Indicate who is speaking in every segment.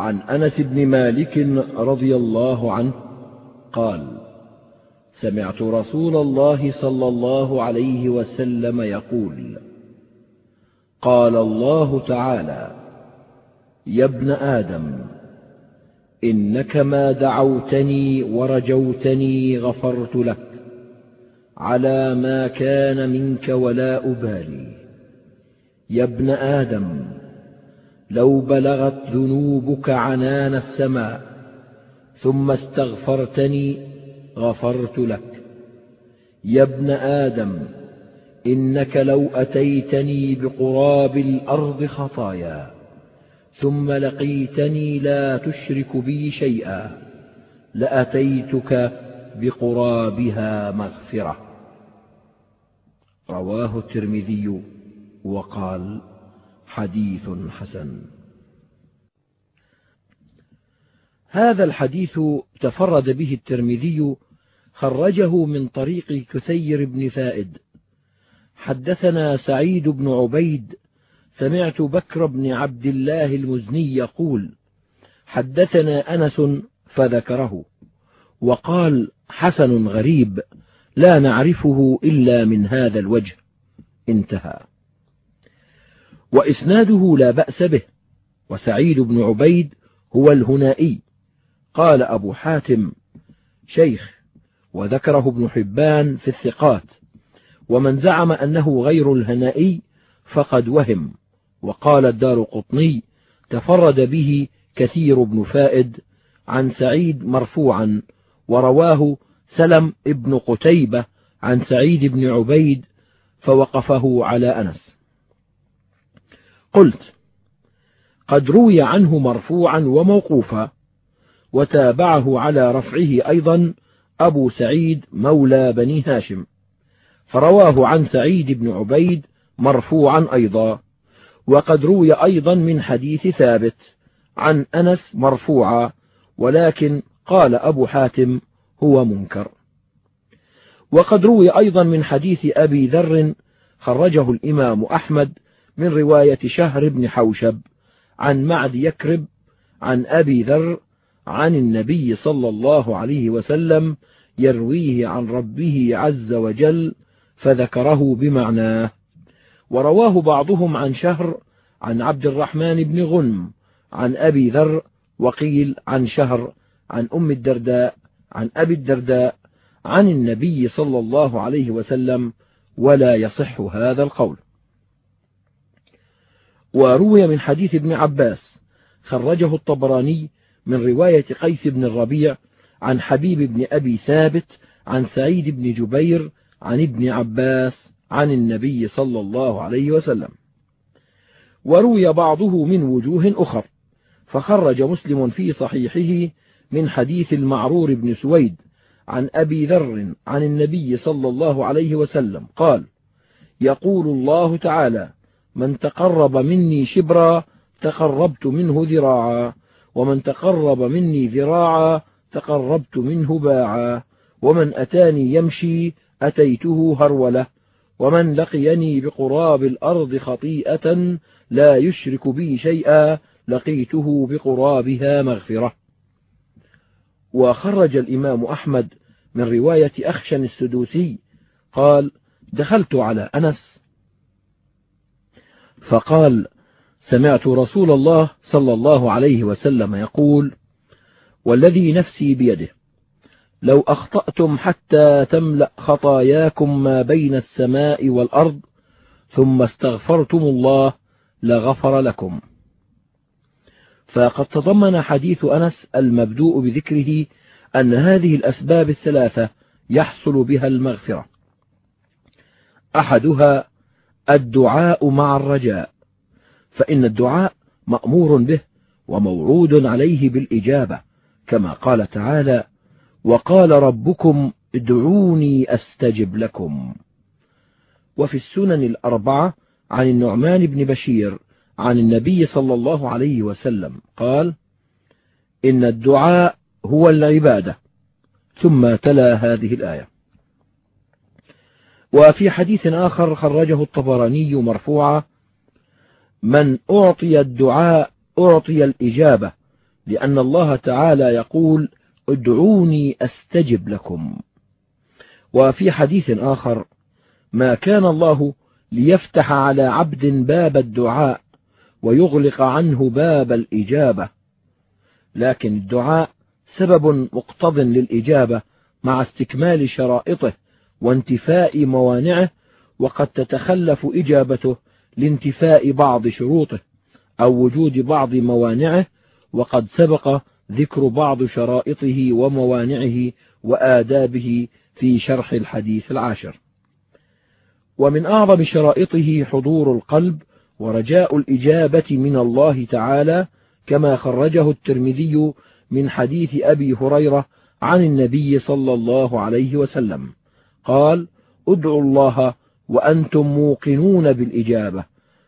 Speaker 1: عن أنس بن مالك رضي الله عنه قال سمعت رسول الله صلى الله عليه وسلم يقول قال الله تعالى يا ابن آدم إنك ما دعوتني ورجوتني غفرت لك على ما كان منك ولا أبالي. يا ابن آدم لو بلغت ذنوبك عنان السماء ثم استغفرتني غفرت لك. يا ابن آدم إنك لو أتيتني بقراب الأرض خطايا ثم لقيتني لا تشرك بي شيئا لأتيتك بقرابها مغفرة. رواه الترمذي وقال حديث حسن. هذا الحديث تفرد به الترمذي خرجه من طريق كثير بن فائد حدثنا سعيد بن عبيد سمعت بكر بن عبد الله المزني يقول حدثنا أنس فذكره وقال حسن غريب لا نعرفه إلا من هذا الوجه. انتهى. وإسناده لا بأس به. وسعيد بن عبيد هو الهنائي. قال أبو حاتم شيخ وذكره ابن حبان في الثقات. ومن زعم أنه غير الهنائي فقد وهم. وقال الدار قطني تفرد به كثير بن فائد عن سعيد مرفوعا ورواه سلم ابن قتيبة عن سعيد بن عبيد فوقفه على أنس. قلت قد روي عنه مرفوعا وموقوفا وتابعه على رفعه أيضا أبو سعيد مولى بني هاشم فرواه عن سعيد بن عبيد مرفوعا أيضا وقد روي أيضا من حديث ثابت عن أنس مرفوعا ولكن قال أبو حاتم هو منكر. وقد روي أيضا من حديث أبي ذر خرجه الإمام أحمد من رواية شهر بن حوشب عن معد يكرب عن أبي ذر عن النبي صلى الله عليه وسلم يرويه عن ربه عز وجل فذكره بمعناه. ورواه بعضهم عن شهر عن عبد الرحمن بن غنم عن أبي ذر وقيل عن شهر عن أم الدرداء عن أبي الدرداء عن النبي صلى الله عليه وسلم ولا يصح هذا القول. وروي من حديث ابن عباس خرجه الطبراني من رواية قيس بن الربيع عن حبيب بن أبي ثابت عن سعيد بن جبير عن ابن عباس عن النبي صلى الله عليه وسلم. وروي بعضه من وجوه أخر فخرج مسلم في صحيحه من حديث المعرور بن سويد عن أبي ذر عن النبي صلى الله عليه وسلم قال يقول الله تعالى من تقرب مني شبرا تقربت منه ذراعا ومن تقرب مني ذراعا تقربت منه باعا ومن أتاني يمشي أتيته هرولة ومن لقيني بقراب الأرض خطيئة لا يشرك بي شيئا لقيته بقرابها مغفرة. وخرج الإمام أحمد من رواية أخشن السدوسي قال دخلت على أنس فقال سمعت رسول الله صلى الله عليه وسلم يقول والذي نفسي بيده لو أخطأتم حتى تملأ خطاياكم ما بين السماء والأرض ثم استغفرتم الله لغفر لكم. فقد تضمن حديث أنس المبدوء بذكره أن هذه الأسباب الثلاثة يحصل بها المغفرة. أحدها الدعاء مع الرجاء فإن الدعاء مأمور به وموعود عليه بالإجابة كما قال تعالى وقال ربكم ادعوني أستجب لكم. وفي السنن الأربعة عن النعمان بن بشير عن النبي صلى الله عليه وسلم قال إن الدعاء هو العبادة. ثم تلا هذه الآية. وفي حديث آخر خرجه الطبراني مرفوعا من أعطي الدعاء أعطي الإجابة لأن الله تعالى يقول ادعوني أستجب لكم. وفي حديث آخر ما كان الله ليفتح على عبد باب الدعاء ويغلق عنه باب الإجابة. لكن الدعاء سبب مقتض للإجابة مع استكمال شرائطه وانتفاء موانعه وقد تتخلف إجابته لانتفاء بعض شروطه أو وجود بعض موانعه وقد سبق ذكر بعض شرائطه وموانعه وآدابه في شرح الحديث العاشر. ومن أعظم شرائطه حضور القلب ورجاء الإجابة من الله تعالى كما خرجه الترمذي من حديث أبي هريرة عن النبي صلى الله عليه وسلم. قال ادعوا الله وأنتم موقنون بالإجابة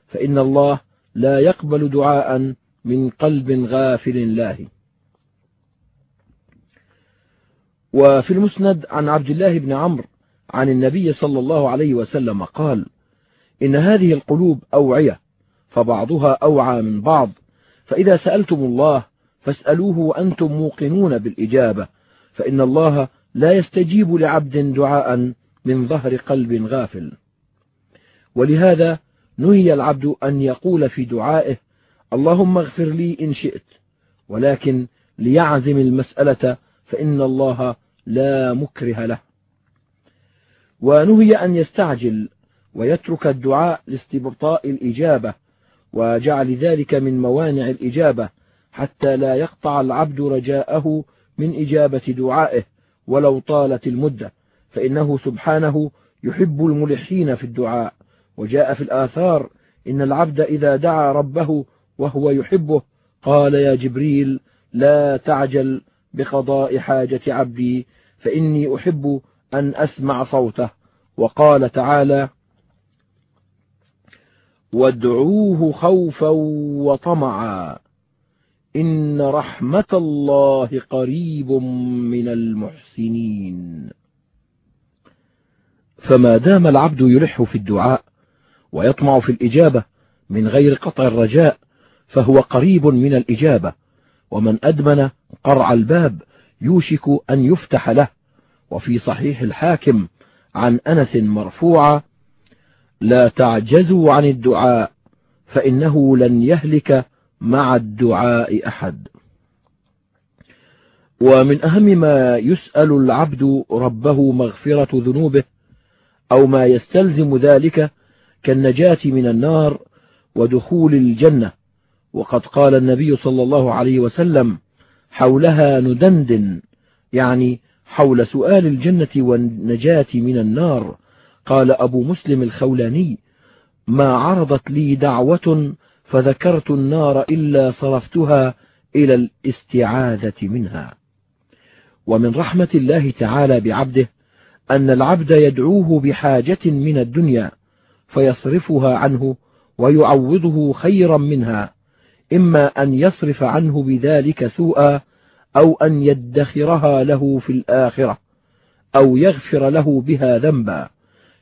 Speaker 1: فإن الله لا يقبل دعاء من قلب غافل لاهي وفي المسند عن عبد الله بن عمرو عن النبي صلى الله عليه وسلم قال إن هذه القلوب أوعية فبعضها أوعى من بعض فإذا سألتم الله فاسألوه وأنتم موقنون بالإجابة فإن الله لا يستجيب لعبد دعاء من ظهر قلب غافل. ولهذا نهي العبد أن يقول في دعائه اللهم اغفر لي إن شئت ولكن ليعزم المسألة فإن الله لا مكره له. ونهي أن يستعجل ويترك الدعاء لاستبطاء الإجابة وجعل ذلك من موانع الإجابة حتى لا يقطع العبد رجاءه من إجابة دعائه. ولو طالت المدة فإنه سبحانه يحب الملحين في الدعاء. وجاء في الآثار إن العبد إذا دعا ربه وهو يحبه قال يا جبريل لا تعجل بقضاء حاجة عبدي فإني أحب أن أسمع صوته. وقال تعالى وادعوه خوفا وطمعا إن رحمة الله قريب من المحسنين. فما دام العبد يلح في الدعاء ويطمع في الإجابة من غير قطع الرجاء فهو قريب من الإجابة ومن أدمن قرع الباب يوشك أن يفتح له. وفي صحيح الحاكم عن أنس مرفوعا لا تعجزوا عن الدعاء فإنه لن يهلك مع الدعاء أحد. ومن أهم ما يسأل العبد ربه مغفرة ذنوبه أو ما يستلزم ذلك كالنجاة من النار ودخول الجنة. وقد قال النبي صلى الله عليه وسلم حولها ندندن يعني حول سؤال الجنة والنجاة من النار. قال أبو مسلم الخولاني ما عرضت لي دعوة فذكرت النار إلا صرفتها إلى الاستعاذة منها. ومن رحمة الله تعالى بعبده أن العبد يدعوه بحاجة من الدنيا فيصرفها عنه ويعوضه خيرا منها إما أن يصرف عنه بذلك سوءا أو أن يدخرها له في الآخرة أو يغفر له بها ذنبا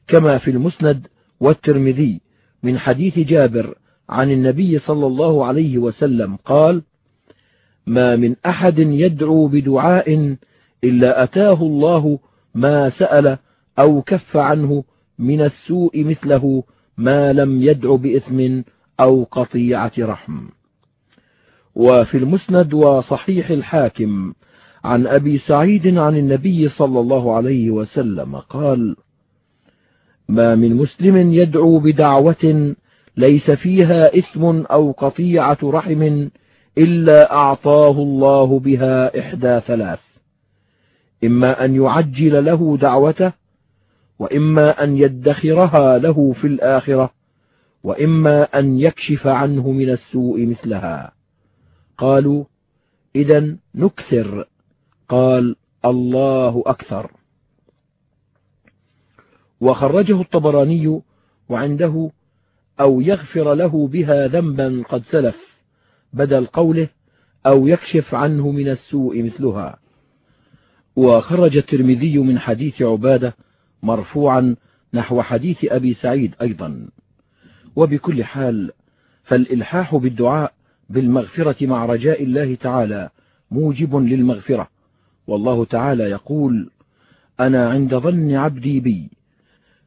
Speaker 1: كما في المسند والترمذي من حديث جابر عن النبي صلى الله عليه وسلم قال ما من أحد يدعو بدعاء إلا أتاه الله ما سأل أو كف عنه من السوء مثله ما لم يدع بإثم أو قطيعة رحم. وفي المسند وصحيح الحاكم عن أبي سعيد عن النبي صلى الله عليه وسلم قال ما من مسلم يدعو بدعوة ليس فيها إثم أو قطيعة رحم إلا أعطاه الله بها إحدى ثلاث. إما أن يعجل له دعوته وإما أن يدخرها له في الآخرة وإما أن يكشف عنه من السوء مثلها. قالوا إذا نكثر. قال الله أكثر. وخرجه الطبراني وعنده أو يغفر له بها ذنبا قد سلف بدل قوله أو يكشف عنه من السوء مثلها. وخرج الترمذي من حديث عبادة مرفوعا نحو حديث أبي سعيد أيضا. وبكل حال فالإلحاح بالدعاء بالمغفرة مع رجاء الله تعالى موجب للمغفرة. والله تعالى يقول أنا عند ظن عبدي بي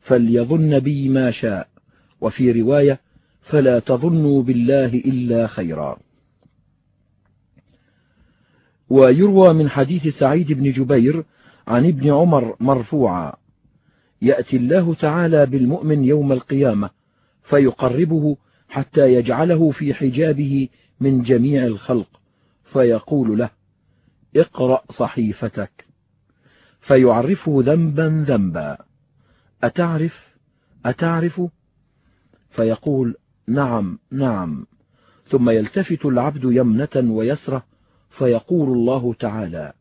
Speaker 1: فليظن بي ما شاء. وفي رواية فلا تظنوا بالله إلا خيرا. ويروى من حديث سعيد بن جبير عن ابن عمر مرفوعا يأتي الله تعالى بالمؤمن يوم القيامة فيقربه حتى يجعله في حجابه من جميع الخلق فيقول له اقرأ صحيفتك. فيعرفه ذنبا ذنبا. أتعرف؟ أتعرف؟ فيقول نعم نعم. ثم يلتفت العبد يمنة ويسرة فيقول الله تعالى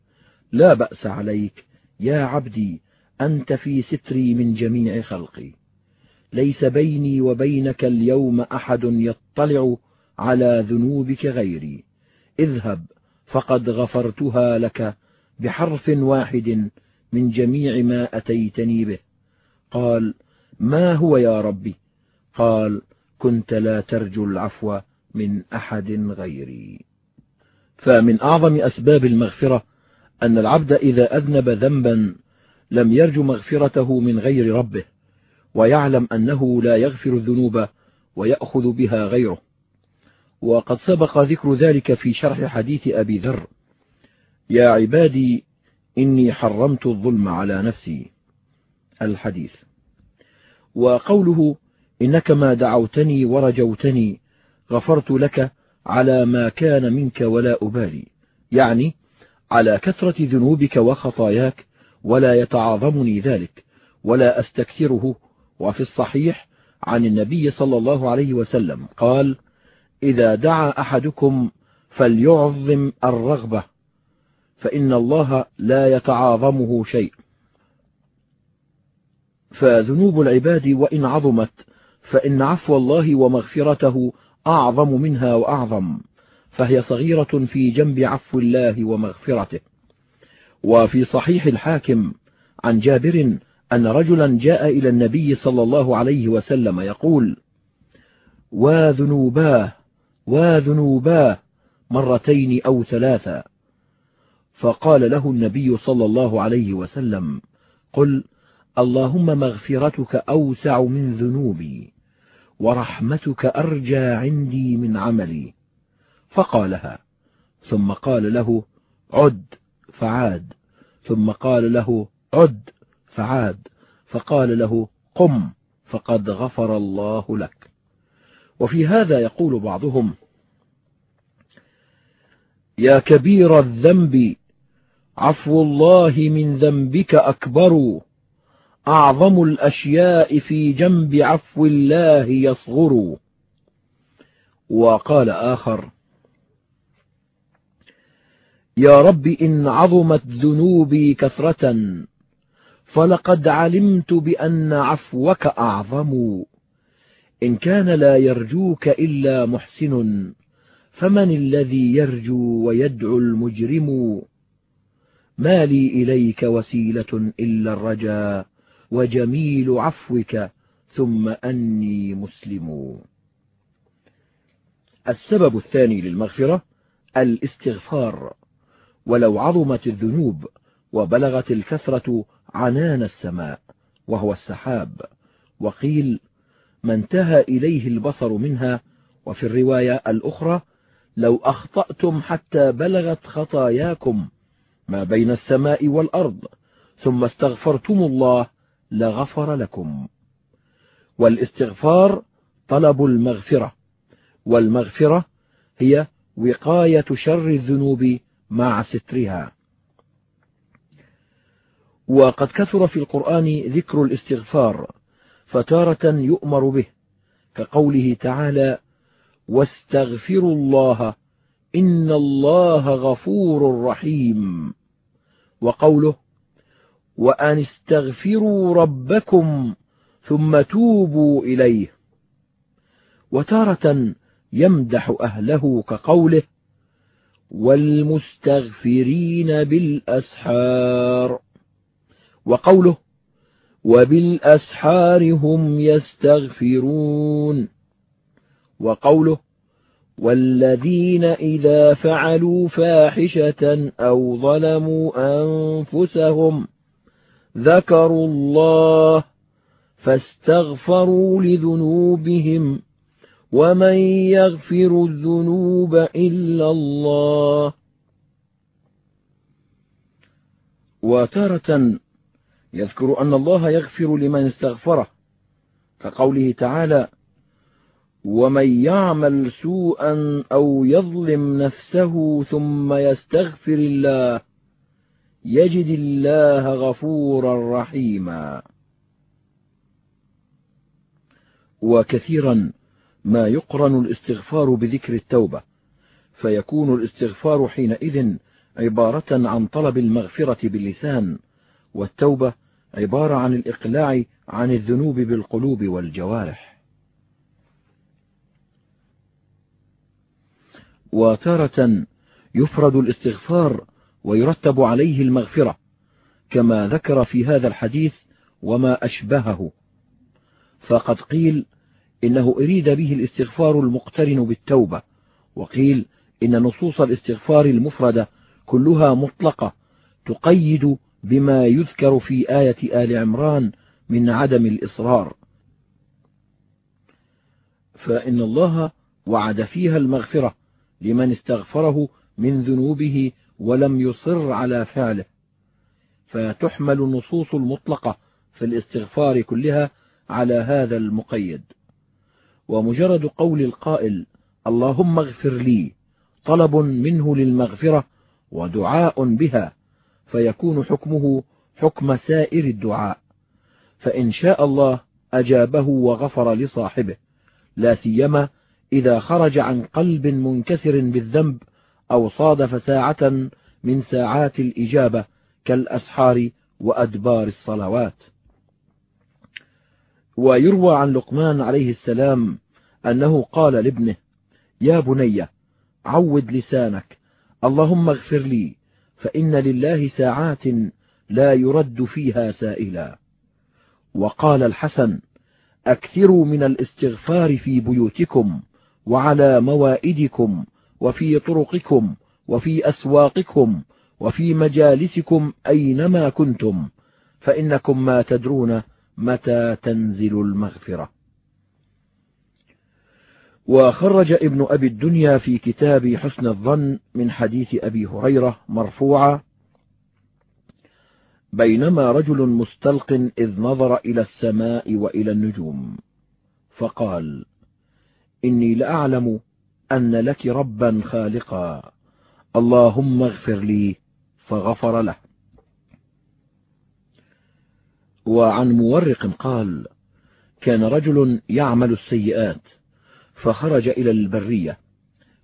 Speaker 1: لا بأس عليك يا عبدي أنت في ستري من جميع خلقي. ليس بيني وبينك اليوم أحد يطلع على ذنوبك غيري. اذهب فقد غفرتها لك بحرف واحد من جميع ما أتيتني به. قال ما هو يا ربي؟ قال كنت لا ترجو العفو من أحد غيري. فمن أعظم أسباب المغفرة أن العبد إذا أذنب ذنبا لم يرج مغفرته من غير ربه ويعلم أنه لا يغفر الذنوب ويأخذ بها غيره. وقد سبق ذكر ذلك في شرح حديث أبي ذر يا عبادي إني حرمت الظلم على نفسي. الحديث. وقوله إنك ما دعوتني ورجوتني غفرت لك على ما كان منك ولا أبالي. يعني على كثرة ذنوبك وخطاياك ولا يتعاظمني ذلك ولا أستكثره. وفي الصحيح عن النبي صلى الله عليه وسلم قال إذا دعا أحدكم فليعظم الرغبة فإن الله لا يتعاظمه شيء. فذنوب العباد وإن عظمت فإن عفو الله ومغفرته أعظم منها وأعظم فهي صغيرة في جنب عفو الله ومغفرته. وفي صحيح الحاكم عن جابر أن رجلا جاء إلى النبي صلى الله عليه وسلم يقول وذنوباه وذنوباه مرتين أو ثلاثا فقال له النبي صلى الله عليه وسلم قل اللهم مغفرتك أوسع من ذنوبي ورحمتك أرجى عندي من عملي. فقالها ثم قال له عد فعاد. ثم قال له عد فعاد. فقال له قم فقد غفر الله لك. وفي هذا يقول بعضهم يا كبير الذنب عفو الله من ذنبك أكبر. أعظم الأشياء في جنب عفو الله يصغر. وقال آخر يا رب إن عظمت ذنوبي كثرة فلقد علمت بأن عفوك أعظم. إن كان لا يرجوك إلا محسن فمن الذي يرجو ويدعو المجرم؟ ما لي إليك وسيلة إلا الرجاء وجميل عفوك ثم أني مسلم. السبب الثاني للمغفرة الاستغفار. ولو عظمت الذنوب وبلغت الكثرة عنان السماء وهو السحاب. وقيل ما انتهى إليه البصر منها. وفي الرواية الأخرى لو أخطأتم حتى بلغت خطاياكم ما بين السماء والأرض ثم استغفرتم الله لغفر لكم. والاستغفار طلب المغفرة. والمغفرة هي وقاية شر الذنوب مع سترها. وقد كثر في القرآن ذكر الاستغفار فتارة يؤمر به كقوله تعالى واستغفروا الله إن الله غفور رحيم وقوله وأن استغفروا ربكم ثم توبوا إليه. وتارة يمدح أهله كقوله والمستغفرين بالأسحار. وقوله وبالأسحار هم يستغفرون. وقوله والذين إذا فعلوا فاحشة أو ظلموا أنفسهم ذكروا الله فاستغفروا لذنوبهم ومن يغفر الذنوب إلا الله. وتارة يذكر أن الله يغفر لمن استغفره كقوله تعالى ومن يعمل سوءا أو يظلم نفسه ثم يستغفر الله يجد الله غفورا رحيما. وكثيرا ما يقرن الاستغفار بذكر التوبة فيكون الاستغفار حينئذ عبارة عن طلب المغفرة باللسان والتوبة عبارة عن الإقلاع عن الذنوب بالقلوب والجوارح. وتارة يفرد الاستغفار ويرتب عليه المغفرة كما ذكر في هذا الحديث وما أشبهه. فقد قيل إنه أريد به الاستغفار المقترن بالتوبة وقيل إن نصوص الاستغفار المفردة كلها مطلقة تقيد بما يذكر في آية آل عمران من عدم الإصرار. فإن الله وعد فيها المغفرة لمن استغفره من ذنوبه ولم يصر على فعله. فتحمل النصوص المطلقة في الاستغفار كلها على هذا المقيد. ومجرد قول القائل اللهم اغفر لي طلب منه للمغفرة ودعاء بها فيكون حكمه حكم سائر الدعاء. فإن شاء الله أجابه وغفر لصاحبه لا سيما إذا خرج عن قلب منكسر بالذنب أو صادف ساعة من ساعات الإجابة كالأسحار وأدبار الصلوات. ويروى عن لقمان عليه السلام أنه قال لابنه يا بني عود لسانك اللهم اغفر لي فإن لله ساعات لا يرد فيها سائلا. وقال الحسن أكثروا من الاستغفار في بيوتكم وعلى موائدكم وفي طرقكم وفي أسواقكم وفي مجالسكم أينما كنتم فإنكم ما تدرون متى تنزل المغفرة. وخرج ابن أبي الدنيا في كتاب حسن الظن من حديث أبي هريرة مرفوعا بينما رجل مستلق إذ نظر إلى السماء وإلى النجوم فقال إني لأعلم أن لك ربا خالقا. اللهم اغفر لي فغفر له. وعن مورق قال كان رجل يعمل السيئات فخرج إلى البرية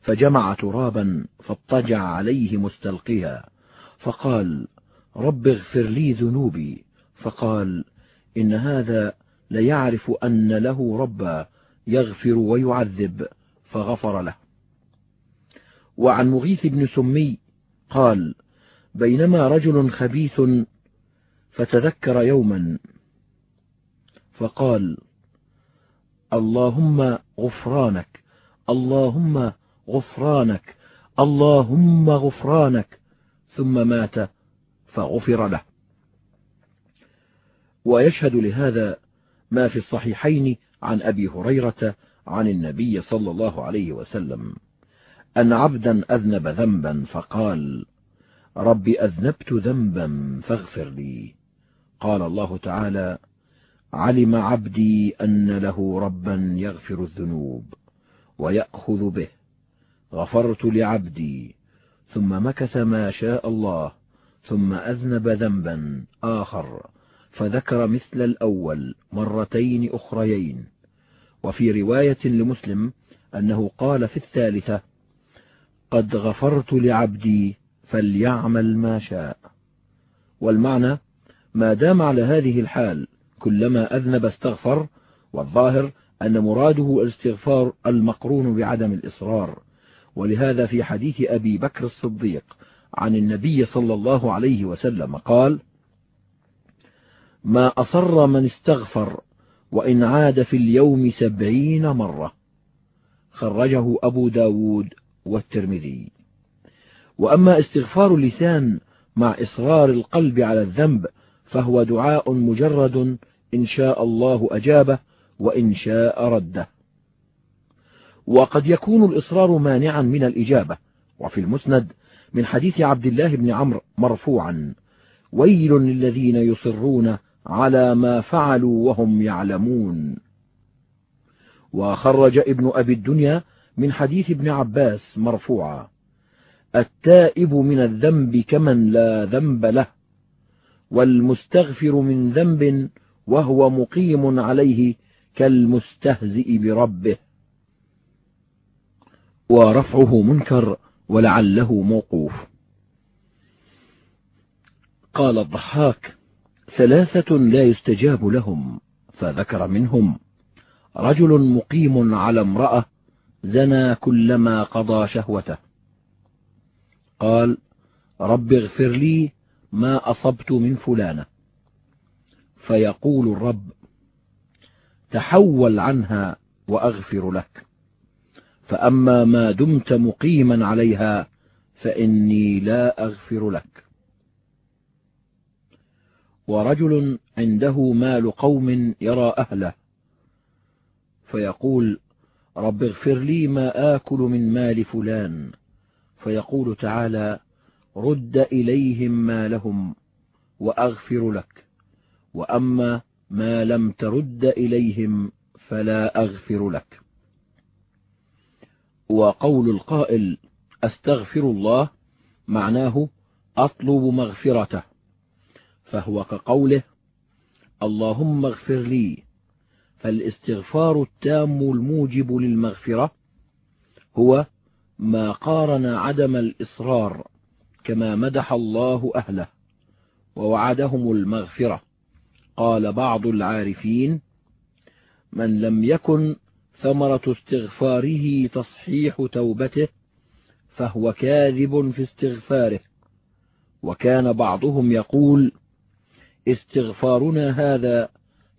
Speaker 1: فجمع ترابا فاضطجع عليه مستلقيا. فقال رب اغفر لي ذنوبي. فقال إن هذا ليعرف أن له ربا يغفر ويعذب. فغفر له. وعن مغيث بن سمي قال بينما رجل خبيث فتذكر يوما فقال اللهم غفرانك اللهم غفرانك اللهم غفرانك. ثم مات فغفر له. ويشهد لهذا ما في الصحيحين عن أبي هريرة عن النبي صلى الله عليه وسلم أن عبدا أذنب ذنبا فقال رب أذنبت ذنبا فاغفر لي. قال الله تعالى علم عبدي أن له ربا يغفر الذنوب ويأخذ به. غفرت لعبدي ثم مكث ما شاء الله ثم أذنب ذنبا آخر فذكر مثل الأول مرتين أخريين. وفي رواية لمسلم أنه قال في الثالثة قد غفرت لعبدي فليعمل ما شاء. والمعنى ما دام على هذه الحال كلما أذنب استغفر والظاهر أن مراده الاستغفار المقرون بعدم الإصرار. ولهذا في حديث أبي بكر الصديق عن النبي صلى الله عليه وسلم قال ما أصر من استغفر وإن عاد في اليوم سبعين مرة. خرجه أبو ب داود والترمذي. وأما استغفار اللسان مع إصرار القلب على الذنب فهو دعاء مجرد إن شاء الله أجابه وإن شاء رده. وقد يكون الإصرار مانعا من الإجابة. وفي المسند من حديث عبد الله بن عمرو مرفوعا ويل للذين يصرون على ما فعلوا وهم يعلمون. وخرج ابن أبي الدنيا من حديث ابن عباس مرفوعا. التائب من الذنب كمن لا ذنب له والمستغفر من ذنب وهو مقيم عليه كالمستهزئ بربه. ورفعه منكر ولعله موقوف. قال الضحاك ثلاثة لا يستجاب لهم فذكر منهم رجل مقيم على امرأة زنى كلما قضى شهوته. قال رب اغفر لي ما أصبت من فلانة. فيقول الرب تحول عنها وأغفر لك. فأما ما دمت مقيما عليها فإني لا أغفر لك. ورجل عنده مال قوم يرى أهله. فيقول رب اغفر لي ما آكل من مال فلان. فيقول تعالى رد إليهم مالهم وأغفر لك. وأما ما لم ترد إليهم فلا أغفر لك. وقول القائل أستغفر الله معناه أطلب مغفرته. فهو كقوله اللهم اغفر لي. فالاستغفار التام الموجب للمغفرة هو ما قارن عدم الإصرار كما مدح الله أهله ووعدهم المغفرة. قال بعض العارفين من لم يكن ثمرة استغفاره تصحيح توبته فهو كاذب في استغفاره. وكان بعضهم يقول استغفارنا هذا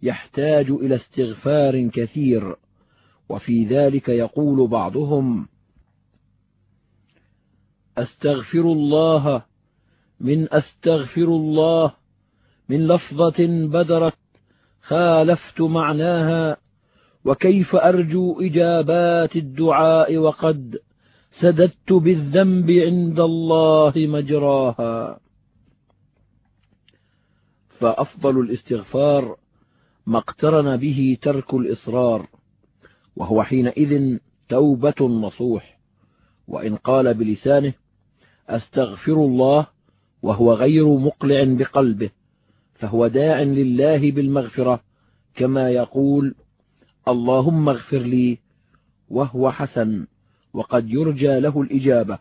Speaker 1: يحتاج إلى استغفار كثير. وفي ذلك يقول بعضهم أستغفر الله من أستغفر الله من لفظة بدرت خالفت معناها وكيف أرجو إجابات الدعاء وقد سددت بالذنب عند الله مجراها. فأفضل الاستغفار ما اقترن به ترك الإصرار وهو حينئذ توبة نصوح وإن قال بلسانه أستغفر الله وهو غير مقلع بقلبه فهو داع لله بالمغفرة كما يقول اللهم اغفر لي وهو حسن وقد يرجى له الإجابة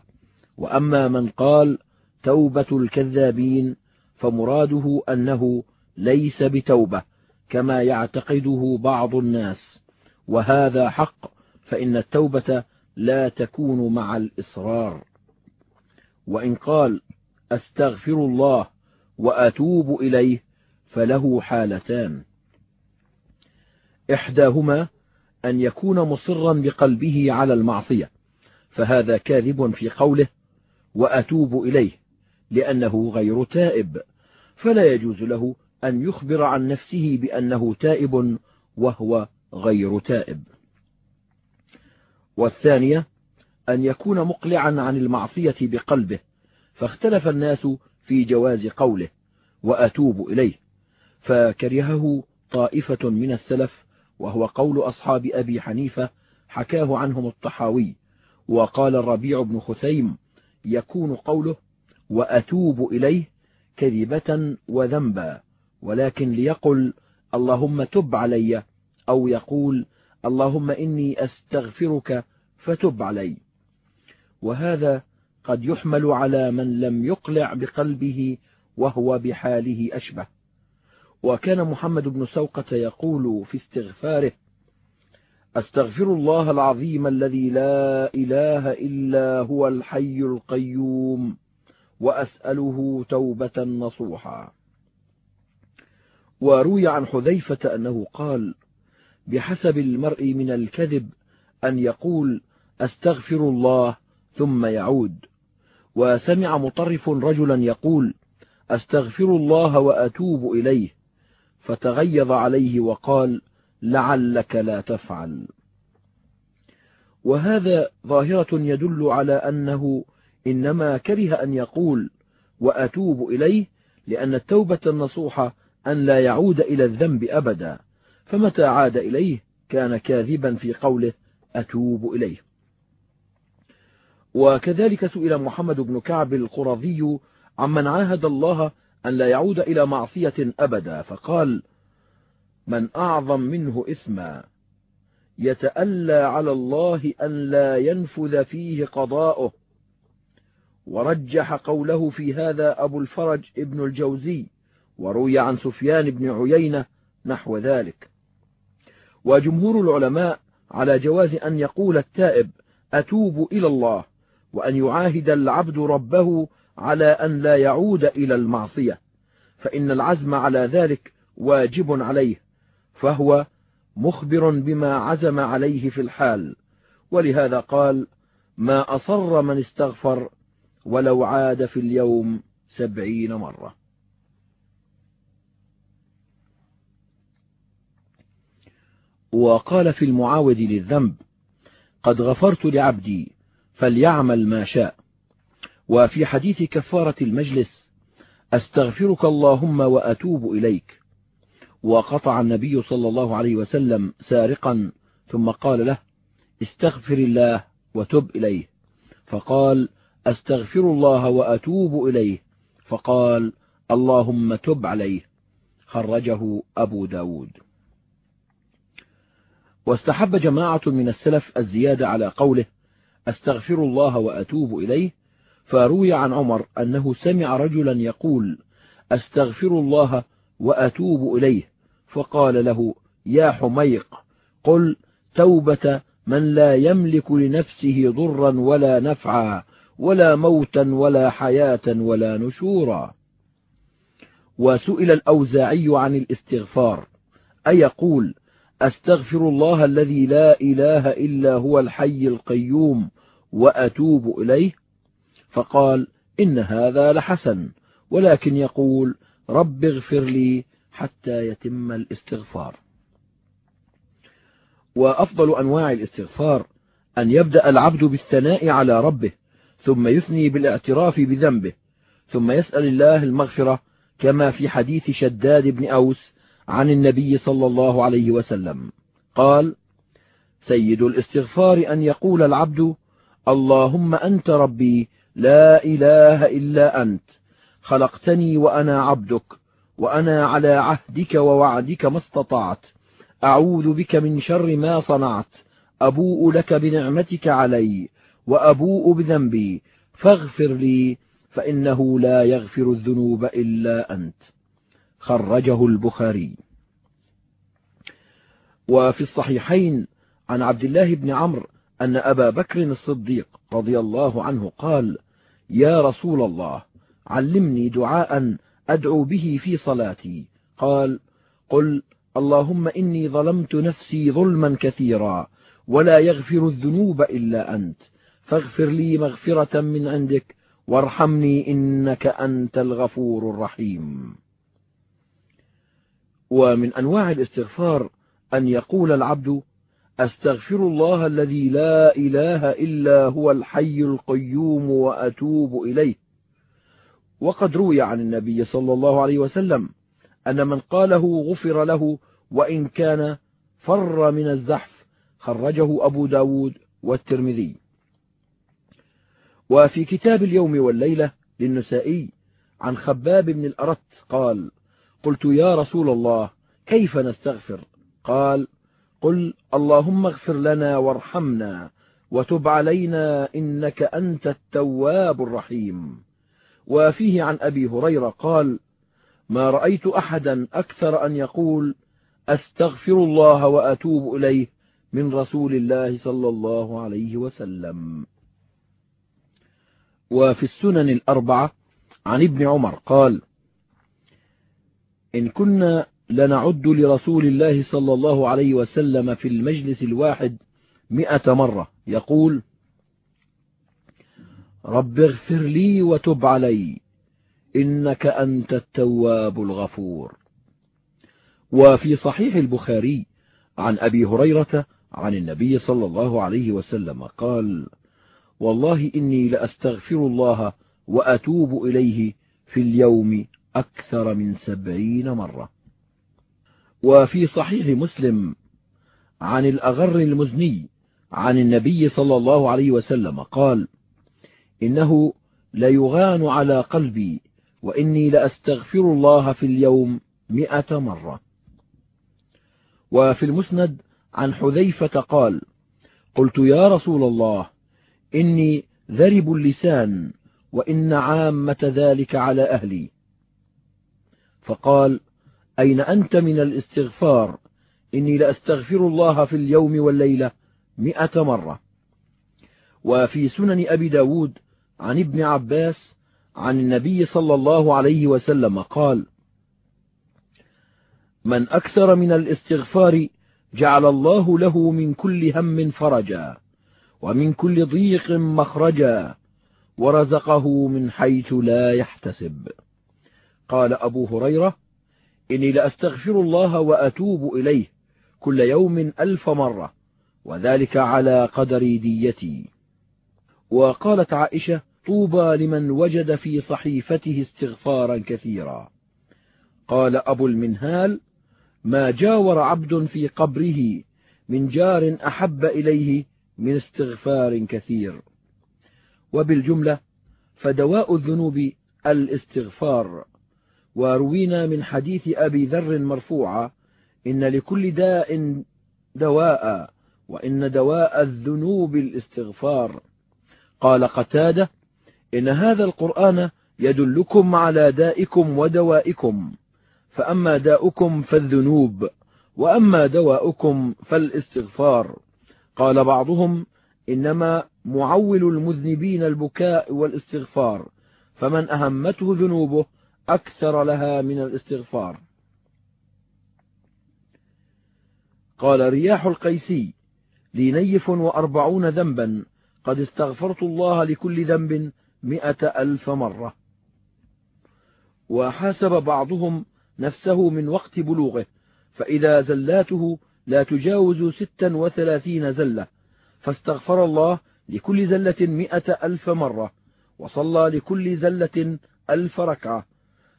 Speaker 1: وأما من قال توبة الكذابين فمراده أنه ليس بتوبة كما يعتقده بعض الناس. وهذا حق فإن التوبة لا تكون مع الإصرار. وإن قال أستغفر الله وأتوب إليه فله حالتان. إحداهما أن يكون مصرا بقلبه على المعصية فهذا كاذب في قوله وأتوب إليه لأنه غير تائب. فلا يجوز له أن يخبر عن نفسه بأنه تائب وهو غير تائب. والثانية أن يكون مقلعا عن المعصية بقلبه فاختلف الناس في جواز قوله وأتوب إليه فكرهه طائفة من السلف وهو قول أصحاب أبي حنيفة حكاه عنهم الطحاوي وقال الربيع بن خثيم يكون قوله وأتوب إليه كذبة وذنبا ولكن ليقل اللهم تب علي أو يقول اللهم إني أستغفرك فتب علي. وهذا قد يحمل على من لم يقلع بقلبه وهو بحاله أشبه. وكان محمد بن سوقة يقول في استغفاره أستغفر الله العظيم الذي لا إله إلا هو الحي القيوم. وأسأله توبة نصوحا. وروي عن حذيفة أنه قال بحسب المرء من الكذب أن يقول أستغفر الله ثم يعود. وسمع مطرف رجلا يقول أستغفر الله وأتوب إليه. فتغيظ عليه وقال لعلك لا تفعل. وهذا ظاهرة يدل على أنه إنما كره أن يقول وأتوب إليه لأن التوبة النصوح أن لا يعود إلى الذنب أبدا فمتى عاد إليه كان كاذبا في قوله أتوب إليه. وكذلك سئل محمد بن كعب القرظي عمن عاهد الله أن لا يعود إلى معصية أبدا فقال من أعظم منه إثما يتألى على الله أن لا ينفذ فيه قضاؤه ورجح قوله في هذا أبو الفرج ابن الجوزي وروي عن سفيان بن عيينة نحو ذلك. وجمهور العلماء على جواز أن يقول التائب أتوب إلى الله وأن يعاهد العبد ربه على أن لا يعود إلى المعصية فإن العزم على ذلك واجب عليه فهو مخبر بما عزم عليه في الحال. ولهذا قال ما أصر من استغفر ولو عاد في اليوم سبعين مرة. وقال في المعاود للذنب قد غفرت لعبدي فليعمل ما شاء. وفي حديث كفارة المجلس أستغفرك اللهم وأتوب إليك. وقطع النبي صلى الله عليه وسلم سارقا ثم قال له استغفر الله وتب إليه. فقال أستغفر الله وأتوب إليه. فقال اللهم تب عليه. خرجه أبو داود. واستحب جماعة من السلف الزيادة على قوله أستغفر الله وأتوب إليه فروي عن عمر أنه سمع رجلا يقول أستغفر الله وأتوب إليه. فقال له يا حميق قل توبة من لا يملك لنفسه ضرا ولا نفعا. ولا موتا ولا حياة ولا نشورا. وسئل الأوزاعي عن الاستغفار أيقول أستغفر الله الذي لا إله إلا هو الحي القيوم وأتوب إليه؟ فقال إن هذا لحسن ولكن يقول رب اغفر لي حتى يتم الاستغفار. وأفضل أنواع الاستغفار أن يبدأ العبد بالثناء على ربه ثم يثني بالاعتراف بذنبه. ثم يسأل الله المغفرة كما في حديث شداد بن أوس عن النبي صلى الله عليه وسلم. قال سيد الاستغفار أن يقول العبد اللهم أنت ربي لا إله إلا أنت خلقتني وأنا عبدك وأنا على عهدك ووعدك ما استطعت. أعوذ بك من شر ما صنعت أبوء لك بنعمتك علي. وأبوء بذنبي فاغفر لي فإنه لا يغفر الذنوب إلا أنت. خرجه البخاري. وفي الصحيحين عن عبد الله بن عمرو أن أبا بكر الصديق رضي الله عنه قال يا رسول الله علمني دعاء أدعو به في صلاتي. قال قل اللهم إني ظلمت نفسي ظلما كثيرا ولا يغفر الذنوب إلا أنت. فاغفر لي مغفرة من عندك وارحمني إنك أنت الغفور الرحيم. ومن أنواع الاستغفار أن يقول العبد أستغفر الله الذي لا إله إلا هو الحي القيوم وأتوب إليه. وقد روي عن النبي صلى الله عليه وسلم أن من قاله غفر له وإن كان فر من الزحف خرجه أبو ب داود والترمذي. وفي كتاب اليوم والليلة للنسائي عن خباب بن الأرت قال قلت يا رسول الله كيف نستغفر؟ قال قل اللهم اغفر لنا وارحمنا وتب علينا إنك أنت التواب الرحيم. وفيه عن أبي هريرة قال ما رأيت أحدا أكثر أن يقول أستغفر الله وأتوب إليه من رسول الله صلى الله عليه وسلم. وفي السنن الأربعة عن ابن عمر قال إن كنا لنعد لرسول الله صلى الله عليه وسلم في المجلس الواحد م مرة. يقول رب اغفر لي وتب علي إنك أنت التواب الغفور. وفي صحيح البخاري عن أبي هريرة عن النبي صلى الله عليه وسلم قال والله إني لأستغفر الله وأتوب إليه في اليوم أكثر من سبعين مرة. وفي صحيح مسلم عن الأغر المزني عن النبي صلى الله عليه وسلم قال إنه ليغان على قلبي وإني لأستغفر الله في اليوم م مرة. وفي المسند عن حذيفة قال قلت يا رسول الله إني ذرب اللسان وإن عامة ذلك على أهلي. فقال أين أنت من الاستغفار؟ إني لأستغفر الله في اليوم والليلة م مرة. وفي سنن أبي ب داود عن ابن عباس عن النبي صلى الله عليه وسلم قال من أكثر من الاستغفار جعل الله له من كل هم فرجا. ومن كل ضيق مخرجا ورزقه من حيث لا يحتسب. قال أبو هريرة إني لأستغفر الله وأتوب إليه كل يوم ألف مرة وذلك على قدر ديتي. وقالت عائشة طوبى لمن وجد في صحيفته استغفارا كثيرا. قال أبو المنهال ما جاور عبد في قبره من جار أحب إليه من استغفار كثير. وبالجملة فدواء الذنوب الاستغفار. وروينا من حديث أبي ذر مرفوعا إن لكل داء دواء وإن دواء الذنوب الاستغفار. قال قتادة إن هذا القرآن يدلكم على دائكم ودوائكم فأما داؤكم فالذنوب وأما دواؤكم فالاستغفار. قال بعضهم إنما معول المذنبين البكاء والاستغفار فمن أهمته ذنوبه أكثر لها من الاستغفار. قال رياح القيسي لي نيف وأربعون ذنبا قد استغفرت الله لكل ذنب م ألف مرة. وحاسب بعضهم نفسه من وقت بلوغه فإذا زلاته لا تجاوز ستا وثلاثين زلة فاستغفر الله لكل زلة م ألف مرة وصلى لكل زلة ألف ركعة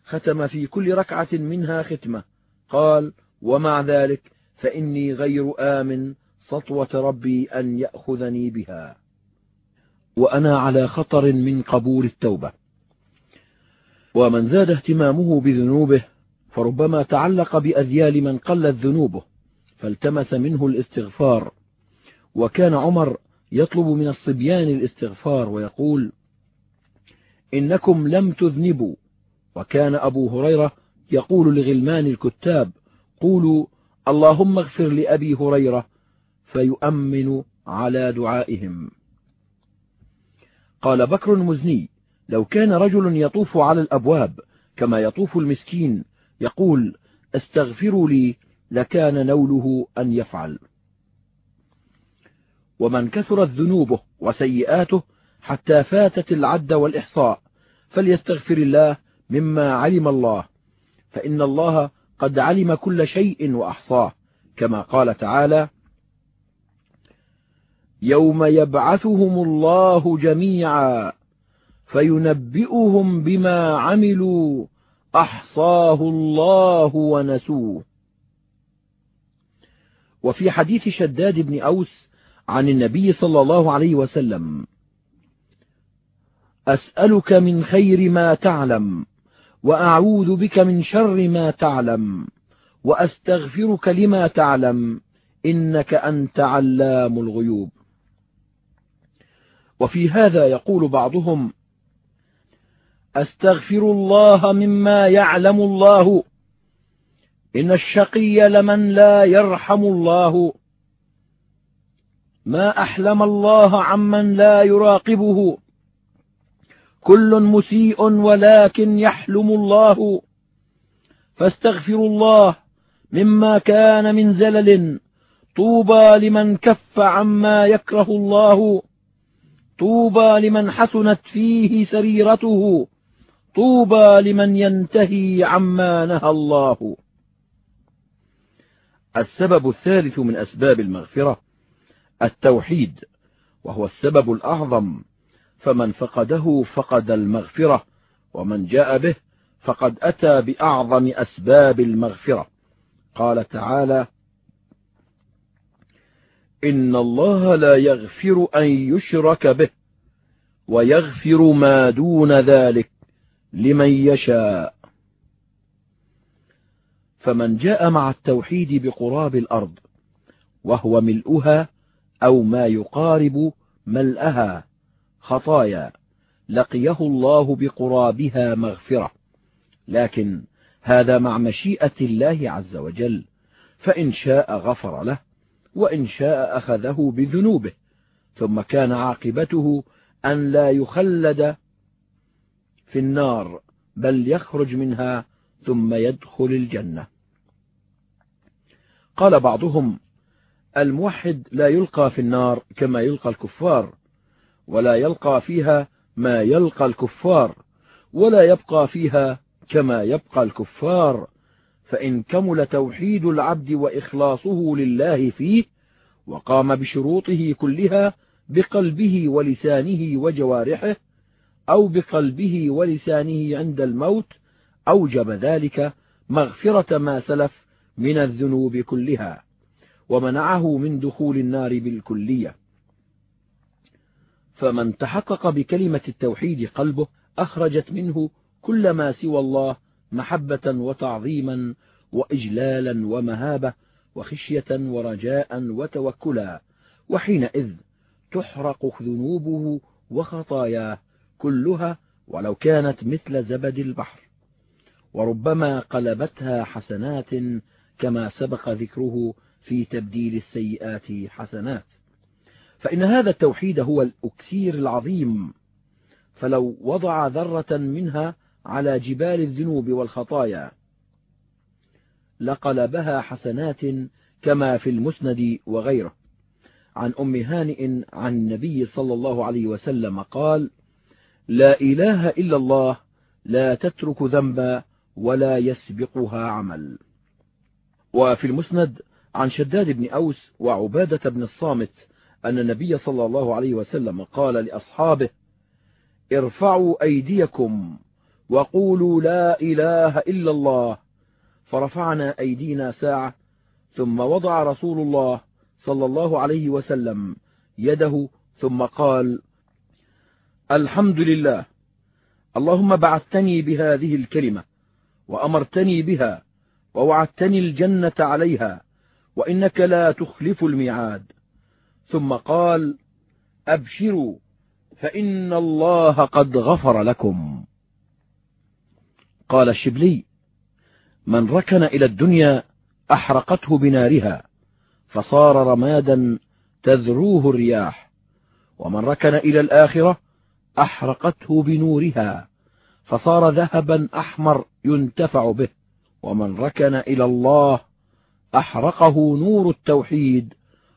Speaker 1: ختم في كل ركعة منها ختمة. قال ومع ذلك فإني غير آمن سطوة ربي أن يأخذني بها. وأنا على خطر من قبول التوبة. ومن زاد اهتمامه بذنوبه فربما تعلق بأذيال من قلت ذنوبه فالتمس منه الاستغفار. وكان عمر يطلب من الصبيان الاستغفار ويقول إنكم لم تذنبوا. وكان أبو هريرة يقول لغلمان الكتاب قولوا اللهم اغفر لأبي هريرة فيؤمن على دعائهم. قال بكر المزني لو كان رجل يطوف على الأبواب كما يطوف المسكين يقول أستغفروا لي لكان نوله أن يفعل. ومن كثرت ذنوبه وسيئاته حتى فاتت العد والإحصاء فليستغفر الله مما علم الله فإن الله قد علم كل شيء وأحصاه كما قال تعالى يوم يبعثهم الله جميعا فينبئهم بما عملوا أحصاه الله ونسوه. وفي حديث شداد بن أوس عن النبي صلى الله عليه وسلم أسألك من خير ما تعلم وأعوذ بك من شر ما تعلم وأستغفرك لما تعلم إنك أنت علام الغيوب. وفي هذا يقول بعضهم أستغفر الله مما يعلم الله إن الشقي لمن لا يرحم الله. ما أحلم الله عمن لا يراقبه. كل مسيء ولكن يحلم الله. فاستغفر الله مما كان من زلل. طوبى لمن كف عما يكره الله. طوبى لمن حسنت فيه سريرته. طوبى لمن ينتهي عما نهى الله. السبب الثالث من أسباب المغفرة التوحيد وهو السبب الأعظم. فمن فقده فقد المغفرة ومن جاء به فقد أتى بأعظم أسباب المغفرة. قال تعالى إن الله لا يغفر أن يشرك به ويغفر ما دون ذلك لمن يشاء. فمن جاء مع التوحيد بقراب الأرض وهو ملؤها أو ما يقارب ملأها خطايا لقيه الله بقرابها مغفرة. لكن هذا مع مشيئة الله عز وجل فإن شاء غفر له وإن شاء أخذه بذنوبه ثم كان عاقبته أن لا يخلد في النار بل يخرج منها ثم يدخل الجنة. قال بعضهم الموحد لا يلقى في النار كما يلقى الكفار ولا يلقى فيها ما يلقى الكفار ولا يبقى فيها كما يبقى الكفار. فإن كمل توحيد العبد وإخلاصه لله فيه وقام بشروطه كلها بقلبه ولسانه وجوارحه أو بقلبه ولسانه عند الموت أوجب ذلك مغفرة ما سلف من الذنوب كلها ومنعه من دخول النار بالكلية. فمن تحقق بكلمة التوحيد قلبه أخرجت منه كل ما سوى الله محبة وتعظيما وإجلالا ومهابة وخشية ورجاء وتوكلا وحينئذ تحرق ذنوبه وخطاياه كلها ولو كانت مثل زبد البحر. وربما قلبتها حسنات كما سبق ذكره في تبديل السيئات حسنات. فإن هذا التوحيد هو الأكسير العظيم فلو وضع ذرة منها على جبال الذنوب والخطايا لقلبها حسنات كما في المسند وغيره. عن أم هانئ عن النبي صلى الله عليه وسلم قال لا إله إلا الله لا تترك ذنبا ولا يسبقها عمل. وفي المسند عن شداد بن أوس وعبادة بن الصامت أن النبي صلى الله عليه وسلم قال لأصحابه ارفعوا أيديكم وقولوا لا إله إلا الله. فرفعنا أيدينا ساعة ثم وضع رسول الله صلى الله عليه وسلم يده ثم قال الحمد لله. اللهم بعثتني بهذه الكلمة. وأمرتني بها ووعدتني الجنة عليها وإنك لا تخلف الميعاد. ثم قال أبشروا فإن الله قد غفر لكم. قال الشبلي من ركن إلى الدنيا أحرقته بنارها فصار رمادا تذروه الرياح ومن ركن إلى الآخرة أحرقته بنورها. فصار ذهبا أحمر ينتفع به ومن ركن إلى الله أحرقه نور التوحيد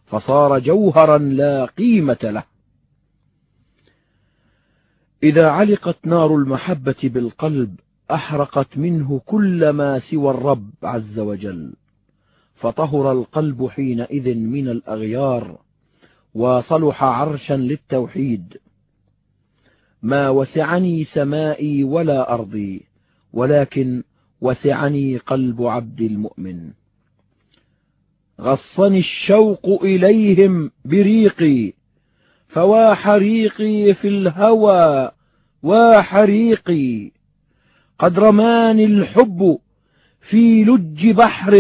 Speaker 1: فصار جوهرا لا قيمة له. إذا علقت نار المحبة بالقلب أحرقت منه كل ما سوى الرب عز وجل. فطهر القلب حينئذ من الأغيار وصلح عرشا للتوحيد. ما وسعني سمائي ولا أرضي ولكن وسعني قلب عبد المؤمن. غصني الشوق إليهم بريقي فوا حريقي في الهوى وحريقي قد رماني الحب في لج بحر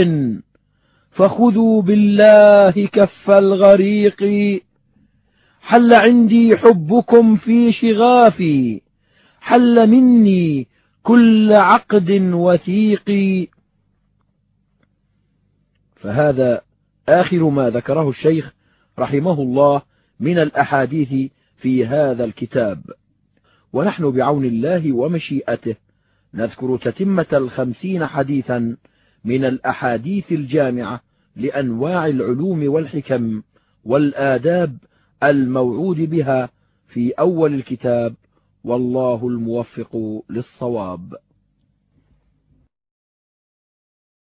Speaker 1: فخذوا بالله كف الغريق. حل عندي حبكم في شغافي حل مني كل عقد وثيق فهذا آخر ما ذكره الشيخ رحمه الله من الأحاديث في هذا الكتاب. ونحن بعون الله ومشيئته نذكر تتمة الخمسين حديثا من الأحاديث الجامعة لأنواع العلوم والحكم والآداب الموعود بها في أول الكتاب والله الموفق للصواب.